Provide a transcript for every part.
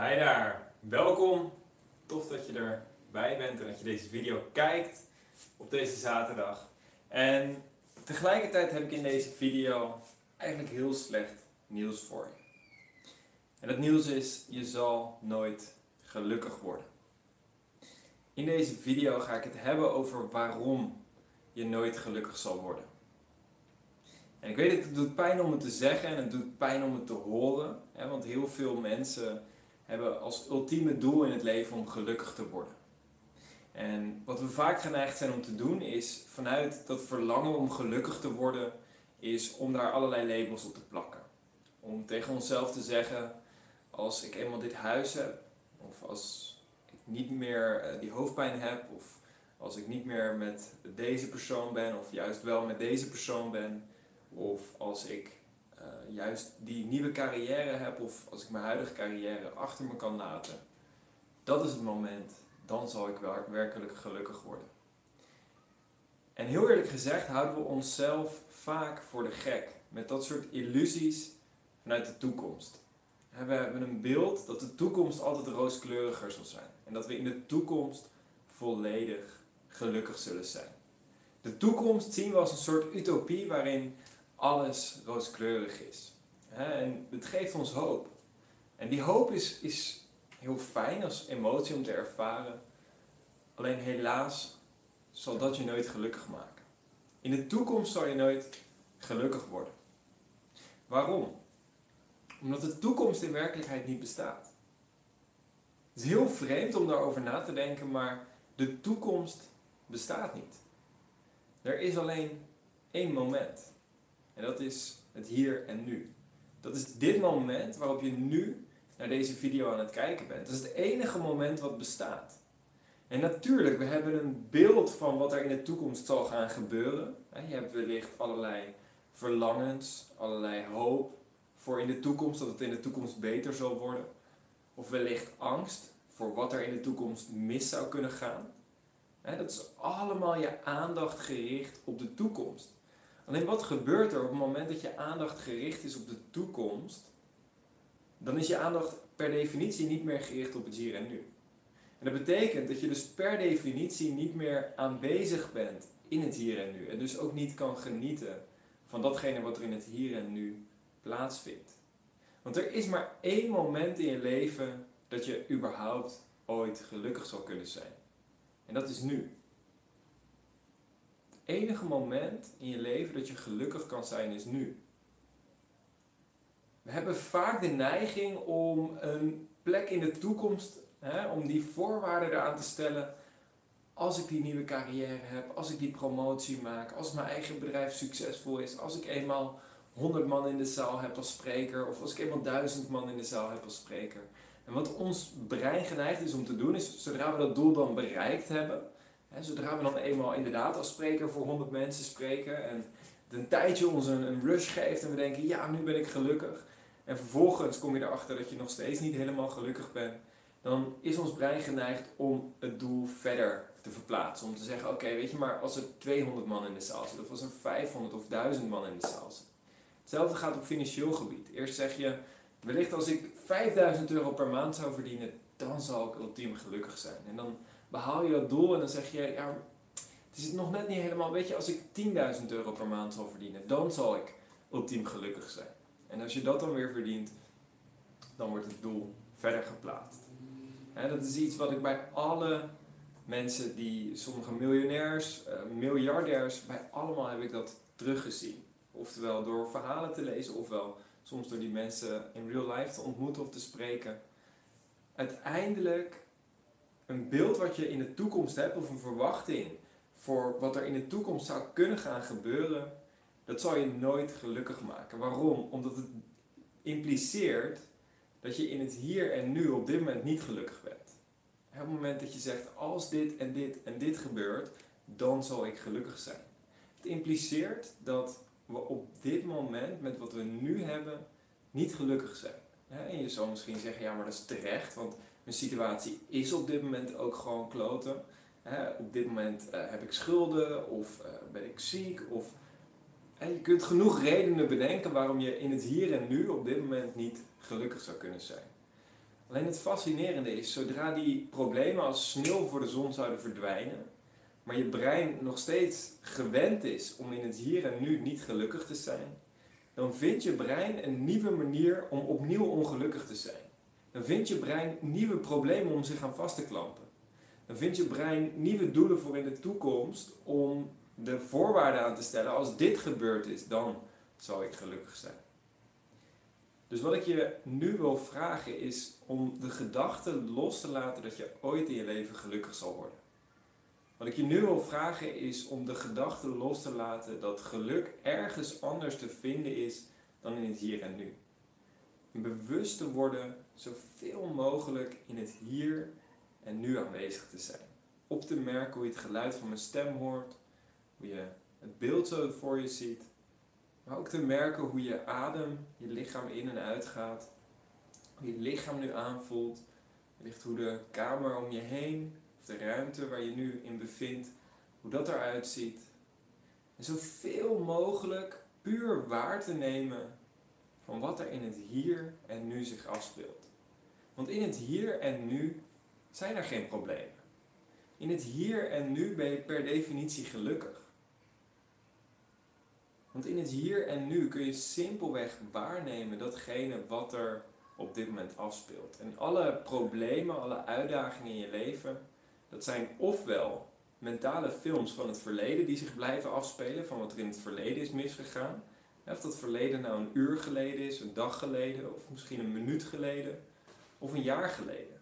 Hi daar, welkom. Tof dat je erbij bent en dat je deze video kijkt op deze zaterdag. En tegelijkertijd heb ik in deze video eigenlijk heel slecht nieuws voor je. En dat nieuws is, je zal nooit gelukkig worden. In deze video ga ik het hebben over waarom je nooit gelukkig zal worden. En ik weet dat het doet pijn om het te zeggen en het doet pijn om het te horen. Hè, want heel veel mensen hebben als ultieme doel in het leven om gelukkig te worden. En wat we vaak geneigd zijn om te doen is vanuit dat verlangen om gelukkig te worden, is om daar allerlei labels op te plakken. Om tegen onszelf te zeggen, als ik eenmaal dit huis heb, of als ik niet meer eh, die hoofdpijn heb, of als ik niet meer met deze persoon ben, of juist wel met deze persoon ben, of als ik juist die nieuwe carrière heb, of als ik mijn huidige carrière achter me kan laten, dat is het moment, dan zal ik werkelijk gelukkig worden. En heel eerlijk gezegd houden we onszelf vaak voor de gek met dat soort illusies vanuit de toekomst. We hebben een beeld dat de toekomst altijd rooskleuriger zal zijn. En dat we in de toekomst volledig gelukkig zullen zijn. De toekomst zien we als een soort utopie waarin alles rooskleurig is. En het geeft ons hoop. En die hoop is, is heel fijn als emotie om te ervaren. Alleen helaas zal dat je nooit gelukkig maken. In de toekomst zal je nooit gelukkig worden. Waarom? Omdat de toekomst in werkelijkheid niet bestaat. Het is heel vreemd om daarover na te denken, maar de toekomst bestaat niet. Er is alleen één moment. En dat is het hier en nu. Dat is dit moment waarop je nu naar deze video aan het kijken bent. Dat is het enige moment wat bestaat. En natuurlijk, we hebben een beeld van wat er in de toekomst zal gaan gebeuren. Je hebt wellicht allerlei verlangens, allerlei hoop voor in de toekomst, dat het in de toekomst beter zal worden. Of wellicht angst voor wat er in de toekomst mis zou kunnen gaan. Dat is allemaal je aandacht gericht op de toekomst. Alleen wat gebeurt er op het moment dat je aandacht gericht is op de toekomst? Dan is je aandacht per definitie niet meer gericht op het hier en nu. En dat betekent dat je dus per definitie niet meer aanwezig bent in het hier en nu. En dus ook niet kan genieten van datgene wat er in het hier en nu plaatsvindt. Want er is maar één moment in je leven dat je überhaupt ooit gelukkig zal kunnen zijn. En dat is nu enige moment in je leven dat je gelukkig kan zijn is nu. We hebben vaak de neiging om een plek in de toekomst, hè, om die voorwaarden eraan te stellen. Als ik die nieuwe carrière heb, als ik die promotie maak, als mijn eigen bedrijf succesvol is, als ik eenmaal 100 man in de zaal heb als spreker, of als ik eenmaal 1000 man in de zaal heb als spreker. En wat ons brein geneigd is om te doen, is zodra we dat doel dan bereikt hebben, zodra we dan eenmaal inderdaad als spreker voor 100 mensen spreken en een tijdje ons een, een rush geeft en we denken, ja, nu ben ik gelukkig. En vervolgens kom je erachter dat je nog steeds niet helemaal gelukkig bent. Dan is ons brein geneigd om het doel verder te verplaatsen. Om te zeggen, oké, weet je maar, als er 200 man in de zaal zit, of als er 500 of 1000 man in de zaal zit. Hetzelfde gaat op financieel gebied. Eerst zeg je, wellicht als ik 5000 euro per maand zou verdienen, dan zal ik ultiem gelukkig zijn. En dan behaal je dat doel en dan zeg je, ja, het is nog net niet helemaal, weet je, als ik 10.000 euro per maand zal verdienen, dan zal ik ultiem gelukkig zijn. En als je dat dan weer verdient, dan wordt het doel verder geplaatst. Dat is iets wat ik bij alle mensen die, sommige miljonairs, uh, miljardairs, bij allemaal heb ik dat teruggezien. Oftewel door verhalen te lezen, ofwel soms door die mensen in real life te ontmoeten of te spreken. Uiteindelijk een beeld wat je in de toekomst hebt of een verwachting voor wat er in de toekomst zou kunnen gaan gebeuren, dat zal je nooit gelukkig maken. Waarom? Omdat het impliceert dat je in het hier en nu op dit moment niet gelukkig bent. Op het moment dat je zegt, als dit en dit en dit gebeurt, dan zal ik gelukkig zijn. Het impliceert dat we op dit moment, met wat we nu hebben, niet gelukkig zijn. En je zal misschien zeggen, ja maar dat is terecht, want mijn situatie is op dit moment ook gewoon kloten. op dit moment eh, heb ik schulden of eh, ben ik ziek. Of, je kunt genoeg redenen bedenken waarom je in het hier en nu op dit moment niet gelukkig zou kunnen zijn. Alleen het fascinerende is, zodra die problemen als sneeuw voor de zon zouden verdwijnen, maar je brein nog steeds gewend is om in het hier en nu niet gelukkig te zijn, dan vindt je brein een nieuwe manier om opnieuw ongelukkig te zijn. Dan vindt je brein nieuwe problemen om zich aan vast te klampen. Dan vindt je brein nieuwe doelen voor in de toekomst om de voorwaarden aan te stellen. Als dit gebeurd is, dan zal ik gelukkig zijn. Dus wat ik je nu wil vragen is om de gedachte los te laten dat je ooit in je leven gelukkig zal worden. Wat ik je nu wil vragen is om de gedachte los te laten dat geluk ergens anders te vinden is dan in het hier en nu. Bewust te worden zoveel mogelijk in het hier en nu aanwezig te zijn. Op te merken hoe je het geluid van mijn stem hoort, hoe je het beeld zo voor je ziet, maar ook te merken hoe je adem je lichaam in en uit gaat, hoe je lichaam nu aanvoelt, wellicht hoe de kamer om je heen of de ruimte waar je nu in bevindt, hoe dat eruit ziet. En zoveel mogelijk puur waar te nemen van wat er in het hier en nu zich afspeelt. Want in het hier en nu zijn er geen problemen. In het hier en nu ben je per definitie gelukkig. Want in het hier en nu kun je simpelweg waarnemen datgene wat er op dit moment afspeelt. En alle problemen, alle uitdagingen in je leven, dat zijn ofwel mentale films van het verleden die zich blijven afspelen, van wat er in het verleden is misgegaan. Of dat verleden nou een uur geleden is, een dag geleden, of misschien een minuut geleden, of een jaar geleden.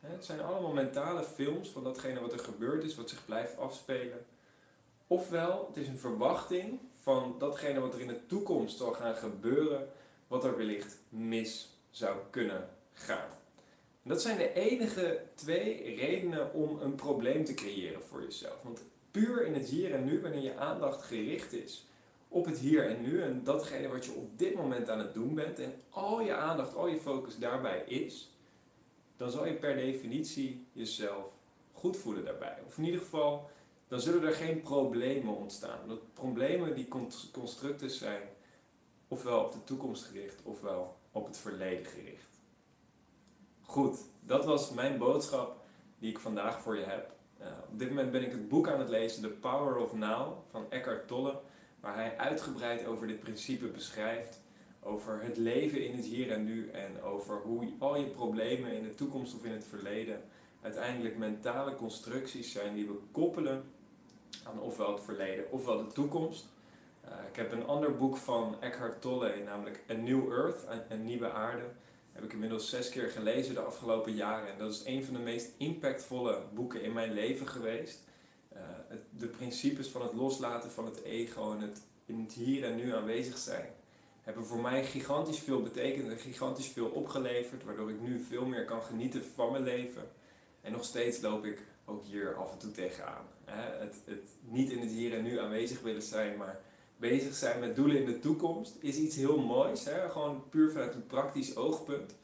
Het zijn allemaal mentale films van datgene wat er gebeurd is, wat zich blijft afspelen. Ofwel, het is een verwachting van datgene wat er in de toekomst zal gaan gebeuren, wat er wellicht mis zou kunnen gaan. En dat zijn de enige twee redenen om een probleem te creëren voor jezelf. Want puur in het hier en nu, wanneer je aandacht gericht is op het hier en nu en datgene wat je op dit moment aan het doen bent en al je aandacht, al je focus daarbij is, dan zal je per definitie jezelf goed voelen daarbij. Of in ieder geval dan zullen er geen problemen ontstaan. Dat problemen die constructen zijn ofwel op de toekomst gericht ofwel op het verleden gericht. Goed, dat was mijn boodschap die ik vandaag voor je heb. Uh, op dit moment ben ik het boek aan het lezen, The Power of Now van Eckhart Tolle, waar hij uitgebreid over dit principe beschrijft, over het leven in het hier en nu en over hoe al je problemen in de toekomst of in het verleden uiteindelijk mentale constructies zijn die we koppelen aan ofwel het verleden ofwel de toekomst. Uh, ik heb een ander boek van Eckhart Tolle, namelijk A New Earth, een, nieuwe aarde. Heb ik inmiddels zes keer gelezen de afgelopen jaren. En dat is een van de meest impactvolle boeken in mijn leven geweest. Uh, het, de principes van het loslaten van het ego en het in het hier en nu aanwezig zijn hebben voor mij gigantisch veel betekend en gigantisch veel opgeleverd, waardoor ik nu veel meer kan genieten van mijn leven. En nog steeds loop ik ook hier af en toe tegenaan. Het, het niet in het hier en nu aanwezig willen zijn, maar bezig zijn met doelen in de toekomst is iets heel moois. Hè? Gewoon puur vanuit een praktisch oogpunt.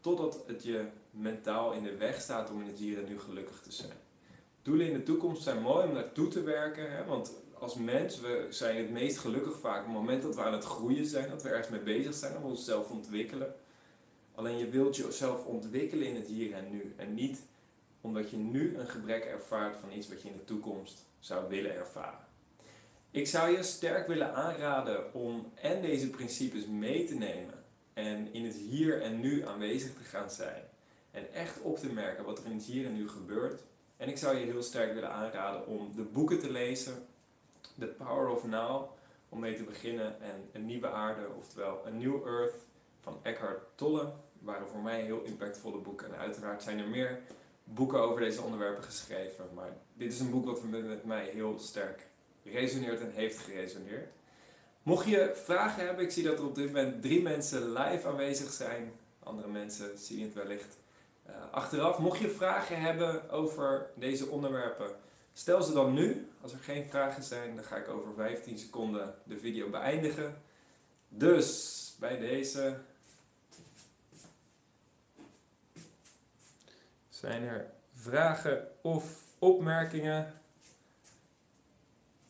Totdat het je mentaal in de weg staat om in het hier en nu gelukkig te zijn. Doelen in de toekomst zijn mooi om naartoe te werken. Hè? Want als mens, we zijn het meest gelukkig vaak op het moment dat we aan het groeien zijn. Dat we ergens mee bezig zijn, om onszelf ontwikkelen. Alleen je wilt jezelf ontwikkelen in het hier en nu. En niet omdat je nu een gebrek ervaart van iets wat je in de toekomst zou willen ervaren. Ik zou je sterk willen aanraden om en deze principes mee te nemen en in het hier en nu aanwezig te gaan zijn. En echt op te merken wat er in het hier en nu gebeurt. En ik zou je heel sterk willen aanraden om de boeken te lezen. The Power of Now, om mee te beginnen. En Een Nieuwe Aarde, oftewel A New Earth van Eckhart Tolle. waren voor mij heel impactvolle boeken. En uiteraard zijn er meer boeken over deze onderwerpen geschreven. Maar dit is een boek wat met mij heel sterk resoneert en heeft geresoneerd. Mocht je vragen hebben, ik zie dat er op dit moment drie mensen live aanwezig zijn. Andere mensen zien het wellicht uh, achteraf. Mocht je vragen hebben over deze onderwerpen, stel ze dan nu. Als er geen vragen zijn, dan ga ik over 15 seconden de video beëindigen. Dus bij deze Zijn er vragen of opmerkingen?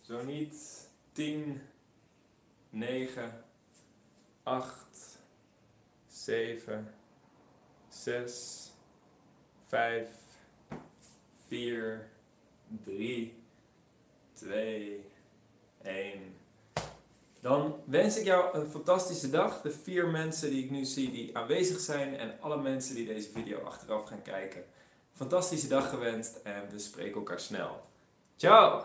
Zo niet 10, 9, 8, 7, 6, 5, 4, 3, 2, 1. Dan wens ik jou een fantastische dag. De vier mensen die ik nu zie die aanwezig zijn en alle mensen die deze video achteraf gaan kijken. Fantastische dag gewenst en we spreken elkaar snel. Ciao!